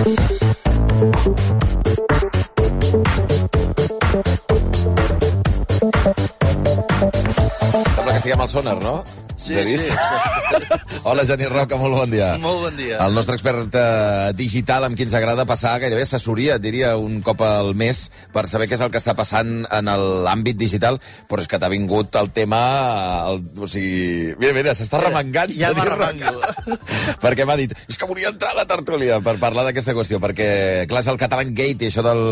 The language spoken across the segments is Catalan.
Sembla que estiguem al sonar, no? Sí, sí. Hola, Genís Roca, molt bon dia. Molt bon dia. El nostre expert eh, digital amb qui ens agrada passar gairebé assessoria, diria, un cop al mes per saber què és el que està passant en l'àmbit digital, però és que t'ha vingut el tema... El, o sigui... Mira, mira, s'està remengant. ja Genís m'arremango. Perquè m'ha dit, és que volia entrar a la tertúlia per parlar d'aquesta qüestió, perquè, clar, és el Catalan Gate i això del,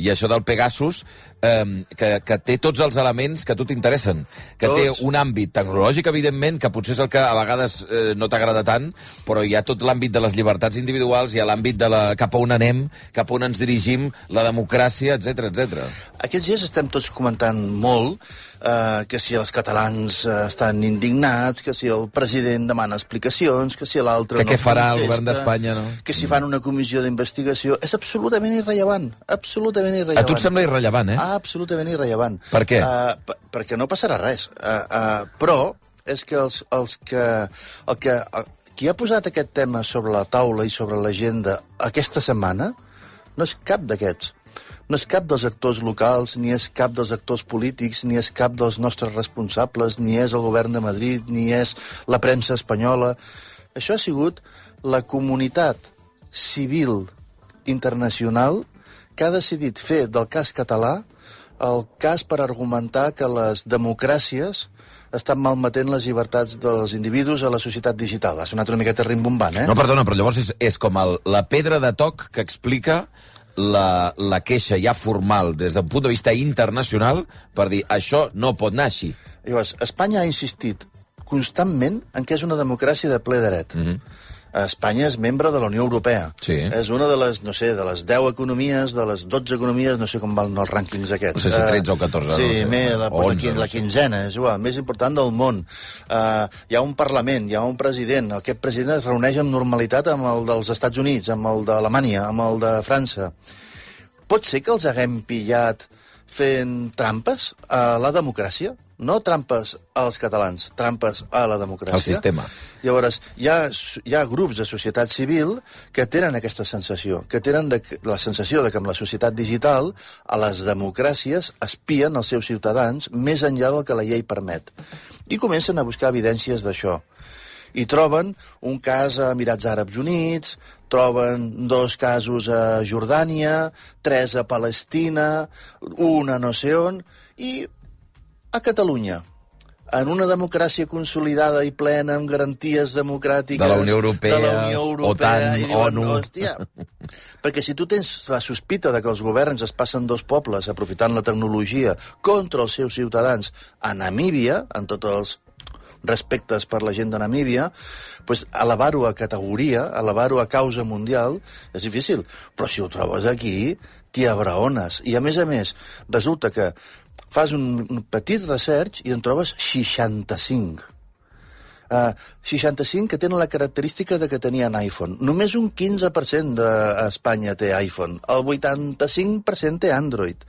i això del Pegasus, eh, que, que té tots els elements que a tu t'interessen, que Tots. té un àmbit tecnològic, evidentment, que potser és el que a vegades eh, no t'agrada tant, però hi ha tot l'àmbit de les llibertats individuals, hi ha l'àmbit de la, cap a on anem, cap a on ens dirigim, la democràcia, etc etc. Aquests dies estem tots comentant molt eh, que si els catalans eh, estan indignats, que si el president demana explicacions, que si l'altre Que no què farà el govern d'Espanya, no? Que si fan una comissió d'investigació... És absolutament irrellevant, absolutament irrellevant. A tu et sembla irrellevant, eh? Absolutament irrellevant. Per què? Uh, perquè no passarà res. Uh, uh, però és que els, els que... El que qui ha posat aquest tema sobre la taula i sobre l'agenda aquesta setmana no és cap d'aquests. No és cap dels actors locals, ni és cap dels actors polítics, ni és cap dels nostres responsables, ni és el govern de Madrid, ni és la premsa espanyola. Això ha sigut la comunitat civil internacional que ha decidit fer del cas català el cas per argumentar que les democràcies estan malmetent les llibertats dels individus a la societat digital. Ha sonat una miqueta rimbombant, eh? No, perdona, però llavors és, és com el, la pedra de toc que explica la, la queixa ja formal des d'un punt de vista internacional per dir això no pot anar així. Llavors, Espanya ha insistit constantment en que és una democràcia de ple dret. Mm -hmm. Espanya és membre de la Unió Europea. Sí. És una de les, no sé, de les 10 economies, de les 12 economies, no sé com van els rànquings aquests. No sé si Eh, 13 o 14, Sí, no sé. més, la, O la, 11, quin, no la sé. quinzena, és igual, més important del món. Uh, hi ha un Parlament, hi ha un president. Aquest president es reuneix amb normalitat amb el dels Estats Units, amb el d'Alemanya, amb el de França. Pot ser que els haguem pillat fent trampes a la democràcia? No trampes als catalans, trampes a la democràcia. Al sistema. Llavors, hi ha, hi ha grups de societat civil que tenen aquesta sensació, que tenen de, la sensació de que amb la societat digital a les democràcies espien els seus ciutadans més enllà del que la llei permet. I comencen a buscar evidències d'això i troben un cas a Emirats Àrabs Units, troben dos casos a Jordània, tres a Palestina, un a no sé on, i a Catalunya, en una democràcia consolidada i plena amb garanties democràtiques De la Unió Europea, de la Unió Europea OTAN, diuen, ONU. hòstia, perquè si tu tens la sospita de que els governs es passen dos pobles aprofitant la tecnologia contra els seus ciutadans a Namíbia, en tots els respectes per la gent de Namíbia, pues, elevar-ho a categoria, elevar-ho a causa mundial, és difícil. Però si ho trobes aquí, t'hi abraones. I a més a més, resulta que fas un, un petit research i en trobes 65. Uh, 65 que tenen la característica de que tenien iPhone. Només un 15% d'Espanya té iPhone. El 85% té Android.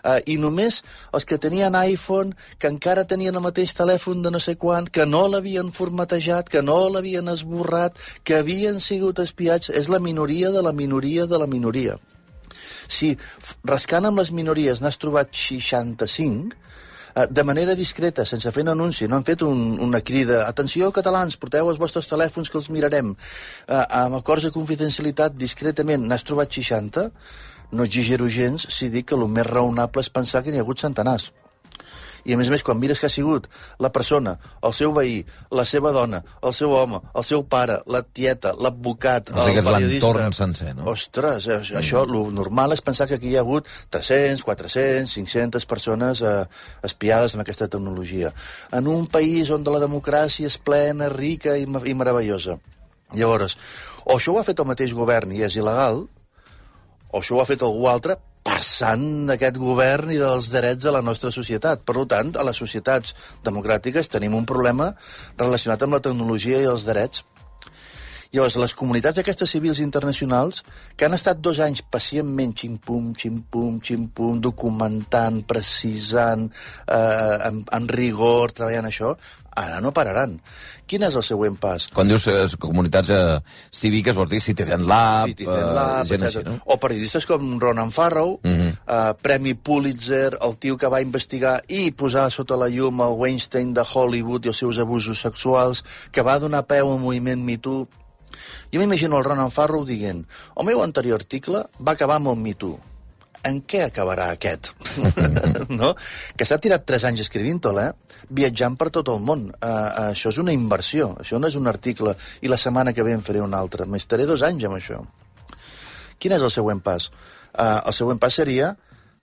Uh, I només els que tenien iPhone, que encara tenien el mateix telèfon de no sé quan, que no l'havien formatejat, que no l'havien esborrat, que havien sigut espiats, és la minoria de la minoria de la minoria. Si rascant amb les minories n'has trobat 65, eh, de manera discreta, sense fer un anunci, no han fet un, una crida. Atenció, catalans, porteu els vostres telèfons que els mirarem, eh, amb acords de confidencialitat, discretament, n'has trobat 60, no exagero gens si dic que el més raonable és pensar que n'hi ha hagut centenars. I a més a més, quan mires que ha sigut la persona, el seu veí, la seva dona, el seu home, el seu pare, la tieta, l'advocat, el periodista... l'entorn sencer, no? Ostres, eh, això, lo normal és pensar que aquí hi ha hagut 300, 400, 500 persones eh, espiades amb aquesta tecnologia. En un país on la democràcia és plena, rica i, i meravellosa. Llavors, o això ho ha fet el mateix govern i és il·legal, o això ho ha fet algú altre passant d'aquest govern i dels drets de la nostra societat. Per tant, a les societats democràtiques tenim un problema relacionat amb la tecnologia i els drets. Llavors, les comunitats aquestes civils internacionals, que han estat dos anys pacientment ximpum, ximpum, ximpum, documentant, precisant, eh, en, en rigor, treballant això, ara no pararan. Quin és el següent pas? Quan dius eh, comunitats eh, cíviques, vols dir Citizen Lab, Citizen Lab, eh, gent així, no? O periodistes com Ronan Farrow, uh Mhm. -huh. eh, Premi Pulitzer, el tio que va investigar i posar sota la llum el Weinstein de Hollywood i els seus abusos sexuals, que va donar peu al moviment Me Too. Jo m'imagino el Ronan Farrow dient el meu anterior article va acabar amb el Me Too. En què acabarà aquest? no? Que s'ha tirat 3 anys escrivint-te'l, eh? Viatjant per tot el món. Uh, això és una inversió, això no és un article i la setmana que ve en faré un altre. M'estaré dos anys amb això. Quin és el següent pas? Uh, el següent pas seria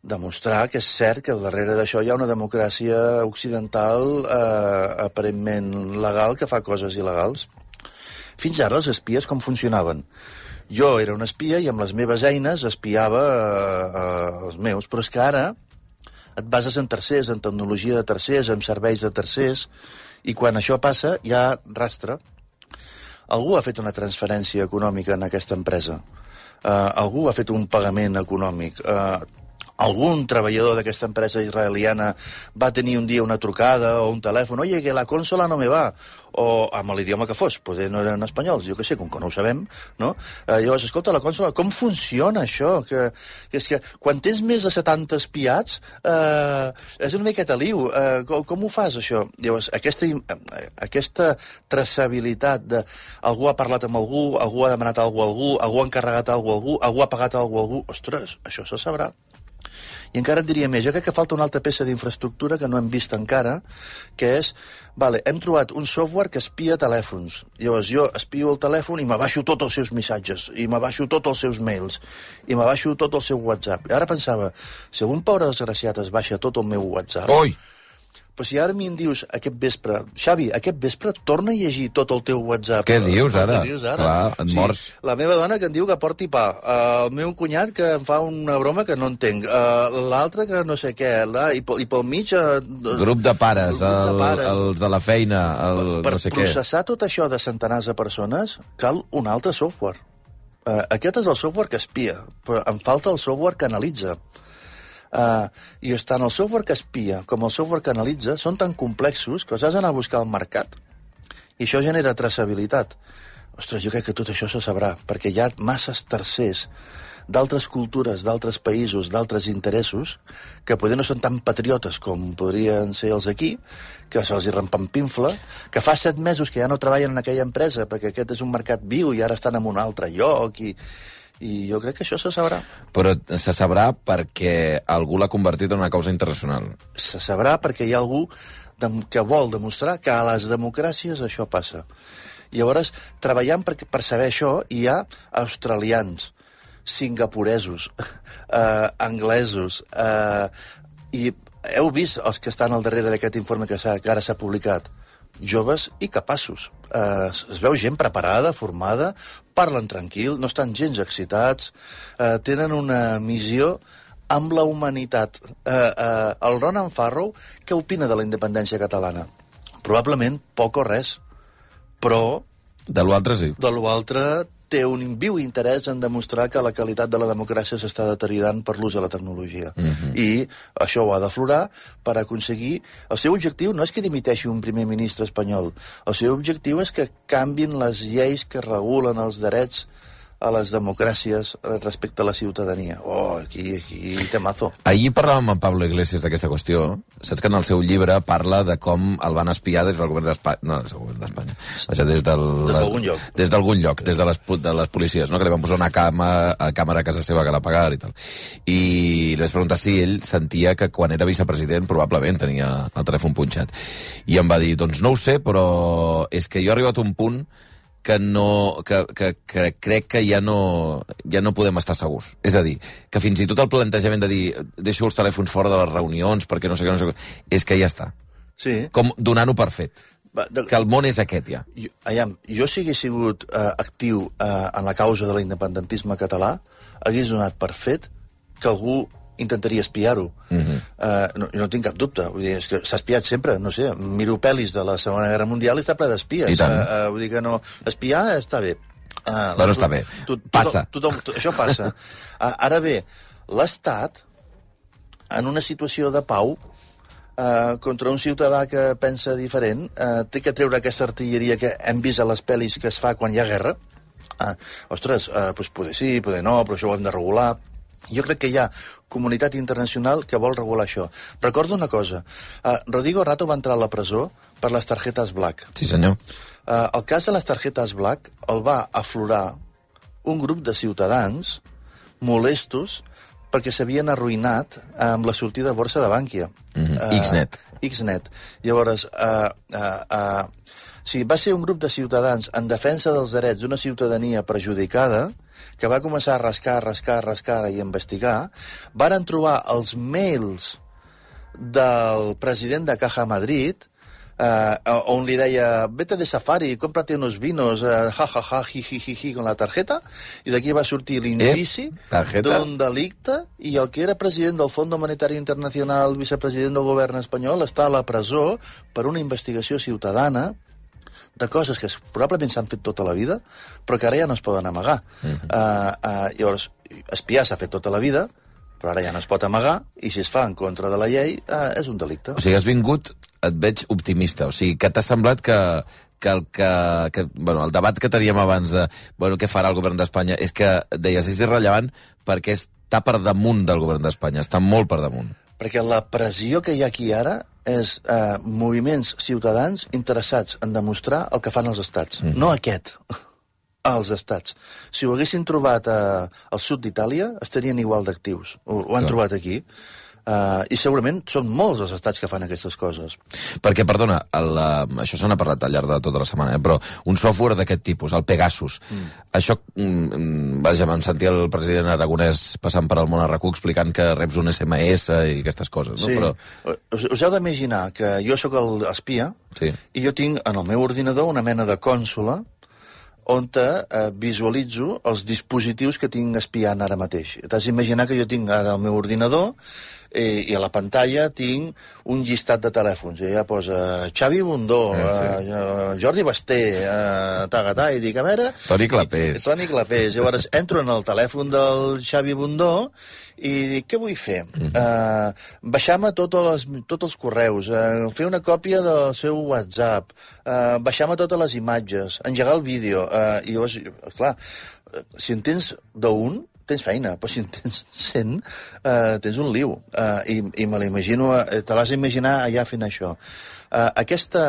demostrar que és cert que darrere d'això hi ha una democràcia occidental eh, aparentment legal que fa coses il·legals. Fins ara els espies com funcionaven? Jo era un espia i amb les meves eines espiava eh, eh, els meus, però és que ara et bases en tercers, en tecnologia de tercers, en serveis de tercers, i quan això passa hi ha rastre. Algú ha fet una transferència econòmica en aquesta empresa. Uh, algú ha fet un pagament econòmic. Uh, algun treballador d'aquesta empresa israeliana va tenir un dia una trucada o un telèfon, oye, que la consola no me va, o amb l'idioma que fos, poder no eren espanyols, jo que sé, com que no ho sabem, no? Eh, llavors, escolta, la consola, com funciona això? Que, que és que quan tens més de 70 espiats, eh, és una miqueta liu, eh, com, com ho fas, això? Llavors, aquesta, eh, aquesta traçabilitat de algú ha parlat amb algú, algú ha demanat alguna a algú, algú ha encarregat alguna a algú, algú ha pagat alguna a algú, ostres, això se sabrà. I encara et diria més, jo crec que falta una altra peça d'infraestructura que no hem vist encara, que és, vale, hem trobat un software que espia telèfons. Llavors jo espio el telèfon i m'abaixo tots els seus missatges, i m'abaixo tots els seus mails, i m'abaixo tot el seu WhatsApp. I ara pensava, si algun pobre desgraciat es baixa tot el meu WhatsApp... Ui! Però si ara mi em dius aquest vespre, Xavi, aquest vespre torna a llegir tot el teu WhatsApp. Què dius ara? Què dius ara? Clar, et mors. La meva dona que em diu que porti pa, uh, el meu cunyat que em fa una broma que no entenc, uh, l'altre que no sé què, la, i, pel, i pel mig... Uh, Grup de pares, grup de el, pares. els de la feina, el per no sé què. processar tot això de centenars de persones cal un altre software. Uh, aquest és el software que espia, però em falta el software que analitza. Uh, I tant el software que espia com el software que analitza són tan complexos que els has d'anar a buscar al mercat. I això genera traçabilitat. Ostres, jo crec que tot això se sabrà, perquè hi ha masses tercers d'altres cultures, d'altres països, d'altres interessos, que poder no són tan patriotes com podrien ser els aquí, que se'ls rempampinfla, que fa set mesos que ja no treballen en aquella empresa perquè aquest és un mercat viu i ara estan en un altre lloc i, i jo crec que això se sabrà. Però se sabrà perquè algú l'ha convertit en una causa internacional. Se sabrà perquè hi ha algú que vol demostrar que a les democràcies això passa. I llavors, treballant per, per saber això, hi ha australians, singapuresos, eh, anglesos, eh, i heu vist els que estan al darrere d'aquest informe que, que ara s'ha publicat? Joves i capaços. Eh, es veu gent preparada, formada, parlen tranquil, no estan gens excitats, eh, tenen una missió amb la humanitat. Eh, eh, el Ronan Farrow, què opina de la independència catalana? Probablement poc o res, però De l'altre sí. de l'altre té un viu interès en demostrar que la qualitat de la democràcia s'està deteriorant per l'ús de la tecnologia. Mm -hmm. I això ho ha d'aflorar per aconseguir... El seu objectiu no és que dimiteixi un primer ministre espanyol. El seu objectiu és que canvin les lleis que regulen els drets a les democràcies respecte a la ciutadania. Oh, aquí, aquí temazo. Ahir parlàvem amb Pablo Iglesias d'aquesta qüestió. Saps que en el seu llibre parla de com el van espiar des del govern d'Espanya. No, des del govern d'Espanya. Vaja, des del... Des d'algun lloc. Des d'algun lloc, des de les, de les policies, no? que li van posar una cama, a càmera a casa seva que la pagava i tal. I li vaig preguntar si ell sentia que quan era vicepresident probablement tenia el telèfon punxat. I em va dir, doncs no ho sé, però és que jo he arribat a un punt que, no, que, que, que crec que ja no, ja no podem estar segurs. És a dir, que fins i tot el plantejament de dir deixo els telèfons fora de les reunions perquè no sé què, no sé què, és que ja està. Sí. Com donant-ho per fet. Va, de, Que el món és aquest ja. Jo, aviam, jo si hagués sigut eh, actiu eh, en la causa de l'independentisme català, hagués donat per fet que algú intentaria espiar-ho. Uh -huh. uh, no, no tinc cap dubte. Vull dir, és que s'ha espiat sempre, no sé, miro pel·lis de la Segona Guerra Mundial i està ple d'espies. Uh, uh, vull dir que no... Espiar està bé. Uh, Bueno, està bé. Passa. Tothom, tothom, això passa. Uh, ara bé, l'Estat, en una situació de pau, Uh, contra un ciutadà que pensa diferent, uh, té que treure aquesta artilleria que hem vist a les pel·lis que es fa quan hi ha guerra. Uh, ostres, uh, doncs poder sí, poder no, però això ho hem de regular. Jo crec que hi ha comunitat internacional que vol regular això. Recordo una cosa. Uh, Rodrigo Rato va entrar a la presó per les tarjetes Black. Sí, senyor. Uh, el cas de les tarjetes Black el va aflorar un grup de ciutadans molestos perquè s'havien arruïnat amb la sortida de borsa de Bànquia. Mm -hmm. Xnet. Xnet. Llavors, uh, uh, uh, sí, va ser un grup de ciutadans en defensa dels drets d'una ciutadania perjudicada que va començar a rascar, rascar, rascar i investigar, varen trobar els mails del president de Caja Madrid, eh, on li deia, vete de safari, cómprate unos vinos, eh, ja, ja, ja, ji, ji, ji, ji, con la tarjeta, i d'aquí va sortir l'indici Eh, d'un delicte, i el que era president del Fons Monetari Internacional, vicepresident del govern espanyol, està a la presó per una investigació ciutadana de coses que probablement s'han fet tota la vida, però que ara ja no es poden amagar. Uh -huh. uh, uh, llavors, espiar s'ha fet tota la vida, però ara ja no es pot amagar, i si es fa en contra de la llei, uh, és un delicte. O sigui, has vingut, et veig optimista, o sigui, que t'ha semblat que, que, el, que, que bueno, el debat que teníem abans de bueno, què farà el govern d'Espanya és que, deies, és irrellevant perquè està per damunt del govern d'Espanya, està molt per damunt. Perquè la pressió que hi ha aquí ara és eh, moviments ciutadans interessats en demostrar el que fan els estats. Mm. No aquest, als estats. Si ho haguessin trobat a, al sud d'Itàlia, estarien igual d'actius. Ho, ho han Clar. trobat aquí. Uh, I segurament són molts els estats que fan aquestes coses. Perquè, perdona, el, uh, això se n'ha parlat al llarg de tota la setmana, eh? però un software d'aquest tipus, el Pegasus, mm. això, mm, vaja, vam sentir el president aragonès passant per al món RAC1 explicant que reps un SMS i aquestes coses, no? Sí. Però, Us, us heu d'imaginar que jo sóc l'espia Sí. i jo tinc en el meu ordinador una mena de cònsola on eh, visualitzo els dispositius que tinc espiant ara mateix. T'has d'imaginar que jo tinc ara el meu ordinador eh, i a la pantalla tinc un llistat de telèfons. I allà posa Xavi Bundó, Eh, sí. eh, Jordi Basté, eh, tagatà, i dic, a veure... Toni Clapés. I, Toni Clapés. Llavors entro en el telèfon del Xavi Bundó i dic, què vull fer? Mm. Uh, Baixar-me totes les, tots els correus, uh, fer una còpia del seu WhatsApp, uh, baixar-me totes les imatges, engegar el vídeo. Uh, I llavors, clar, eh, si en tens d'un, tens feina, però si en tens 100, uh, tens un liu. Uh, I I me l'imagino, uh, te l'has d'imaginar allà fent això. Uh, aquesta...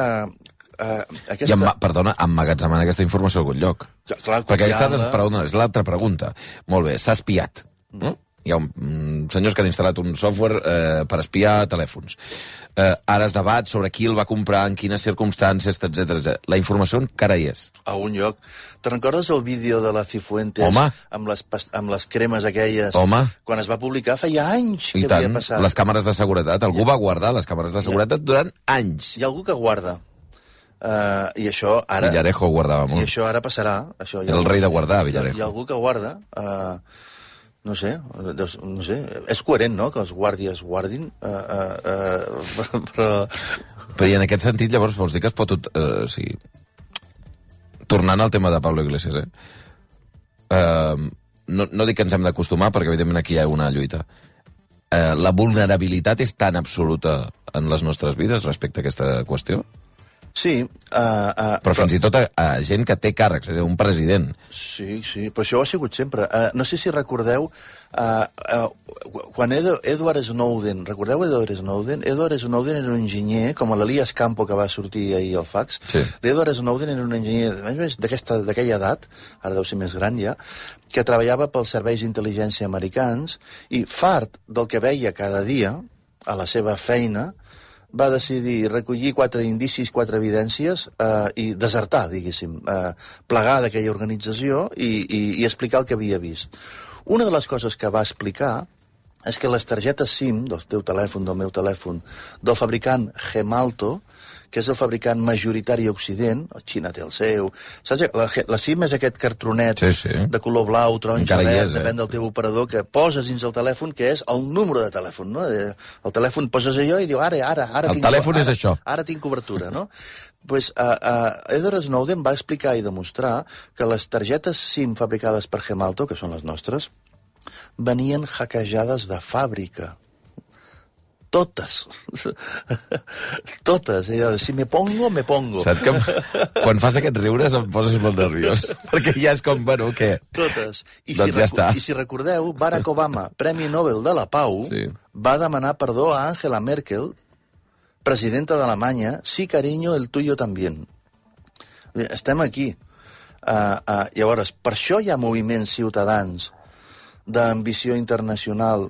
Uh, I, aquesta... emma, perdona, emmagatzemant aquesta informació a algun lloc. Clar, clar, Perquè aquesta és, perdona, és l'altra pregunta. Molt bé, s'ha espiat. No? Hi ha un, mm, senyors que han instal·lat un software eh, per espiar telèfons. Eh, ara es debat sobre qui el va comprar, en quines circumstàncies, etc. La informació encara hi és. a un lloc. Te'n recordes el vídeo de la Cifuentes Home. amb les, amb les cremes aquelles? Home. Quan es va publicar feia anys I que tant, havia passat. les càmeres de seguretat. Algú va guardar les càmeres de seguretat durant anys. Hi ha algú que guarda. Uh, I això ara... Villarejo guardava I molt. això ara passarà. Això, hi ha Era el algú- rei de guardar, hi ha, Villarejo. hi ha algú que guarda. Uh, no sé, deus- no sé, és coherent, no?, que els guàrdies guardin, uh, uh, uh, però... Però i en aquest sentit, llavors, vols dir que es pot... Eh, sigui, tornant al tema de Pablo Iglesias, eh? eh no, no dic que ens hem d'acostumar, perquè evidentment aquí hi ha una lluita. Eh, la vulnerabilitat és tan absoluta en les nostres vides respecte a aquesta qüestió? Sí, uh, uh, Però fins i tot a, a gent que té càrrecs, és a dir, un president. Sí, sí, però això ho ha sigut sempre. Uh, no sé si recordeu, uh, uh, quan Edo, Edward Snowden, recordeu Edward Snowden? Edward Snowden era un enginyer, com l'Elias Campo que va sortir ahir al fax. Sí. L'Edward Snowden era un enginyer d'aquella edat, ara deu ser més gran ja, que treballava pels serveis d'intel·ligència americans i fart del que veia cada dia a la seva feina, va decidir recollir quatre indicis, quatre evidències eh, i desertar, diguéssim, eh, plegar d'aquella organització i, i, i explicar el que havia vist. Una de les coses que va explicar és que les targetes SIM del teu telèfon, del meu telèfon, del fabricant Gemalto, que és el fabricant majoritari a Occident, Xina té el seu, saps? La, la SIM és aquest cartronet Sí, sí. de color blau, taronja, verd, és, eh? depèn del teu operador, que poses dins el telèfon, que és el número de telèfon, no? Eh, El telèfon poses allò i diu, ara, ara, ara... El tinc, telèfon ara, és això. Ara tinc cobertura, no? pues, uh, uh, Edward Snowden va explicar i demostrar que les targetes SIM fabricades per Gemalto, que són les nostres, venien hackejades de fàbrica. Totes. Totes. Jo, si me pongo, me pongo. Saps que quan fas aquests riures em poses molt nerviós. Perquè ja és com, bueno, què? Totes. I, Doncs si ja està. I si recordeu, Barack Obama, Premi Nobel de la Pau, Sí. va demanar perdó a Angela Merkel, presidenta d'Alemanya, sí, cariño, el tuyo también. Estem aquí. Uh, uh, llavors, per això hi ha moviments ciutadans d'ambició internacional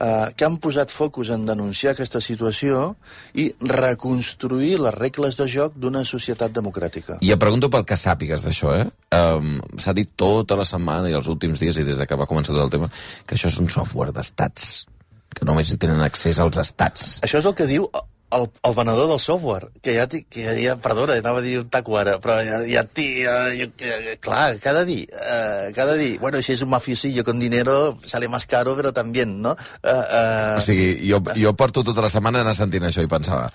uh, que han posat focus en denunciar aquesta situació i reconstruir les regles de joc d'una societat democràtica. I et pregunto pel que sàpigues d'això, eh? Um, S'ha dit tota la setmana i els últims dies, i des de que va començar tot el tema, que això és un software d'estats, que només hi tenen accés als estats. Això és el que diu el, el venedor del software, que ja, que ja, ja perdona, anava a dir un taco ara, però ja, ja, ja, ja, clar, cada dia, eh, cada dia, bueno, si es un mafiosillo con dinero, sale más caro, pero también, no? Eh, eh, O sigui, jo, jo porto tota la setmana anar sentint això i pensava,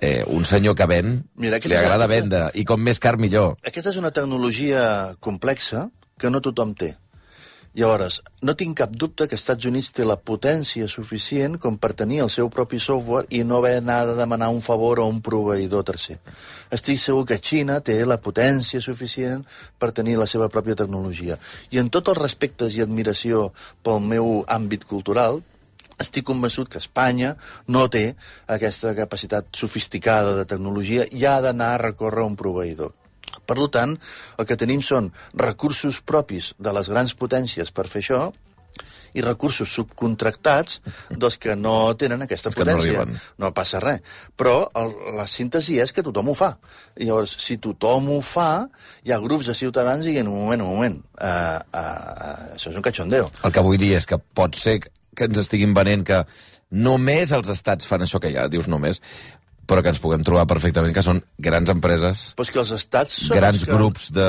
eh, un senyor que ven, Mira, li és- agrada aquesta- vendre, i com més car millor. Aquesta és una tecnologia complexa que no tothom té. Llavors, no tinc cap dubte que Estats Units té la potència suficient com per tenir el seu propi software i no haver d'anar a demanar un favor a un proveïdor tercer. Estic segur que Xina té la potència suficient per tenir la seva pròpia tecnologia. I en tots els respectes i admiració pel meu àmbit cultural, estic convençut que Espanya no té aquesta capacitat sofisticada de tecnologia i ha d'anar a recórrer un proveïdor. Per tant, el que tenim són recursos propis de les grans potències per fer això i recursos subcontractats dels que no tenen aquesta no potència. arriben. no passa res. Però el, la síntesi és que tothom ho fa. I llavors, si tothom ho fa, hi ha grups de ciutadans dient, un moment, un moment, uh, uh, això és un cachondeo. El que vull dir és que pot ser que ens estiguin venent que només els estats fan això que ja dius només, però que ens puguem trobar perfectament que són grans empreses, Però és que els estats són grans els que... grups de...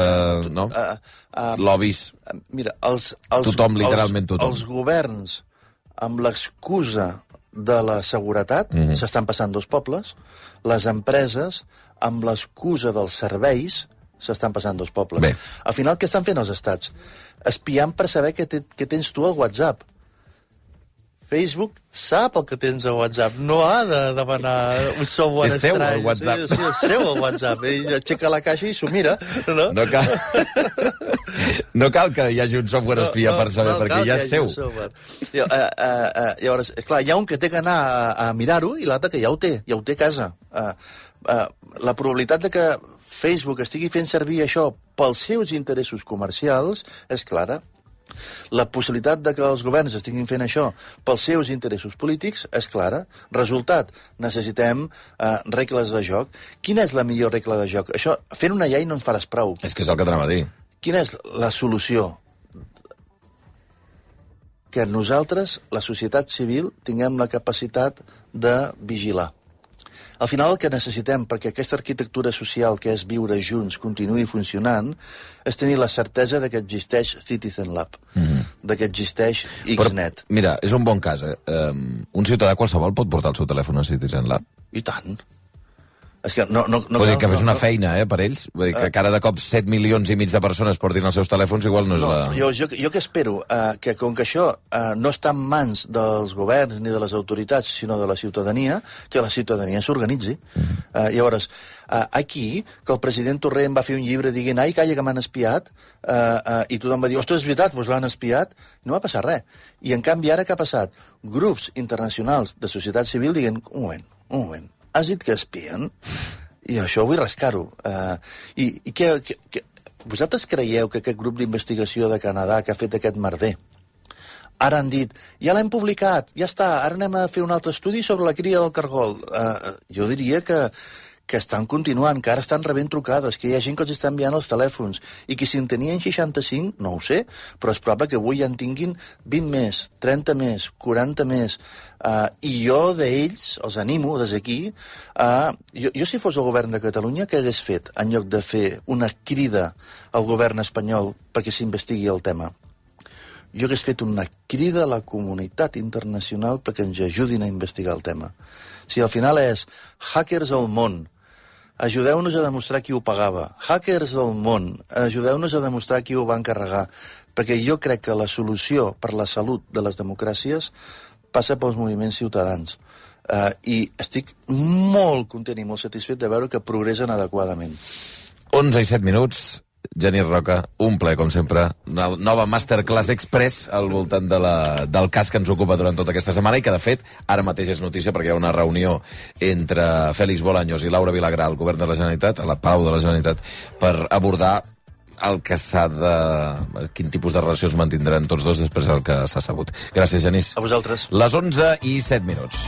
no? Uh, uh, Lobbies. Mira, els, els, Tothom, literalment els, tothom. Els governs, amb l'excusa de la seguretat, mm. -hmm. s'estan passant dos pobles. Les empreses, amb l'excusa dels serveis, s'estan passant dos pobles. Bé. Al final, què estan fent els estats? Espiant per saber què, te, què tens tu al WhatsApp. Facebook sap el que tens a WhatsApp, no ha de demanar un software És seu, estrany. el WhatsApp. Sí, sí, és seu el WhatsApp. Ell aixeca la caixa i s'ho mira, no? No cal... no cal que hi hagi un software espia per saber, perquè cal ja és seu. Jo, uh, uh, uh, llavors, clar, hi ha un que té que anar a, a mirar-ho i l'altre que ja ho té, ja ho té a casa. Uh, uh, la probabilitat de que Facebook estigui fent servir això pels seus interessos comercials és clara. La possibilitat de que els governs estiguin fent això pels seus interessos polítics és clara. Resultat, necessitem eh, regles de joc. Quina és la millor regla de joc? Això, fent una llei no ens faràs prou. És que és el que t'anava a dir. Quina és la solució? Que nosaltres, la societat civil, tinguem la capacitat de vigilar. Al final el que necessitem perquè aquesta arquitectura social que és viure junts continuï funcionant és tenir la certesa de que existeix Citizen Lab, mm -hmm. de que existeix Xnet. mira, és un bon cas. Eh? Um, un ciutadà qualsevol pot portar el seu telèfon a Citizen Lab. I tant. És que no, no, no Vull dir que és una feina, eh, per ells. Vull dir que cada de cop 7 milions i mig de persones portin els seus telèfons, igual no és No, la... jo, jo, jo que espero uh, que com que això uh, no està en mans dels governs ni de les autoritats, sinó de la ciutadania, que la ciutadania s'organitzi. Uh, llavors, uh, aquí, que el president Torrent va fer un llibre dient ai, calla, que m'han espiat, uh, uh, i tothom va dir, ostres, és veritat, doncs l'han espiat, no va passar res. I en canvi ara què ha passat? Grups internacionals de societat civil dient, un moment, un moment, has dit que espien? I això vull rascar-ho. Uh, I i què, què, vosaltres creieu que aquest grup d'investigació de Canadà que ha fet aquest merder ara han dit, ja l'hem publicat, ja està, ara anem a fer un altre estudi sobre la cria del cargol. Uh, jo diria que, que estan continuant, que ara estan rebent trucades, que hi ha gent que els està enviant els telèfons, i que si en tenien 65, no ho sé, però és probable que avui ja en tinguin 20 més, 30 més, 40 més, uh, i jo d'ells els animo des d'aquí, uh, jo, jo si fos el govern de Catalunya, què hagués fet en lloc de fer una crida al govern espanyol perquè s'investigui el tema? jo hagués fet una crida a la comunitat internacional perquè ens ajudin a investigar el tema. Si al final és hackers al món, ajudeu-nos a demostrar qui ho pagava. Hackers del món, ajudeu-nos a demostrar qui ho va encarregar. Perquè jo crec que la solució per la salut de les democràcies passa pels moviments ciutadans. Uh, I estic molt content i molt satisfet de veure que progressen adequadament. 11 i 7 minuts. Genís Roca, un ple, com sempre. Una nova Masterclass Express al voltant de la, del cas que ens ocupa durant tota aquesta setmana i que, de fet, ara mateix és notícia perquè hi ha una reunió entre Fèlix Bolaños i Laura Vilagrà al govern de la Generalitat, a la Palau de la Generalitat, per abordar el que s'ha de... quin tipus de relacions mantindran tots dos després del que s'ha sabut. Gràcies, Genís. A vosaltres. Les 11 i 7 minuts.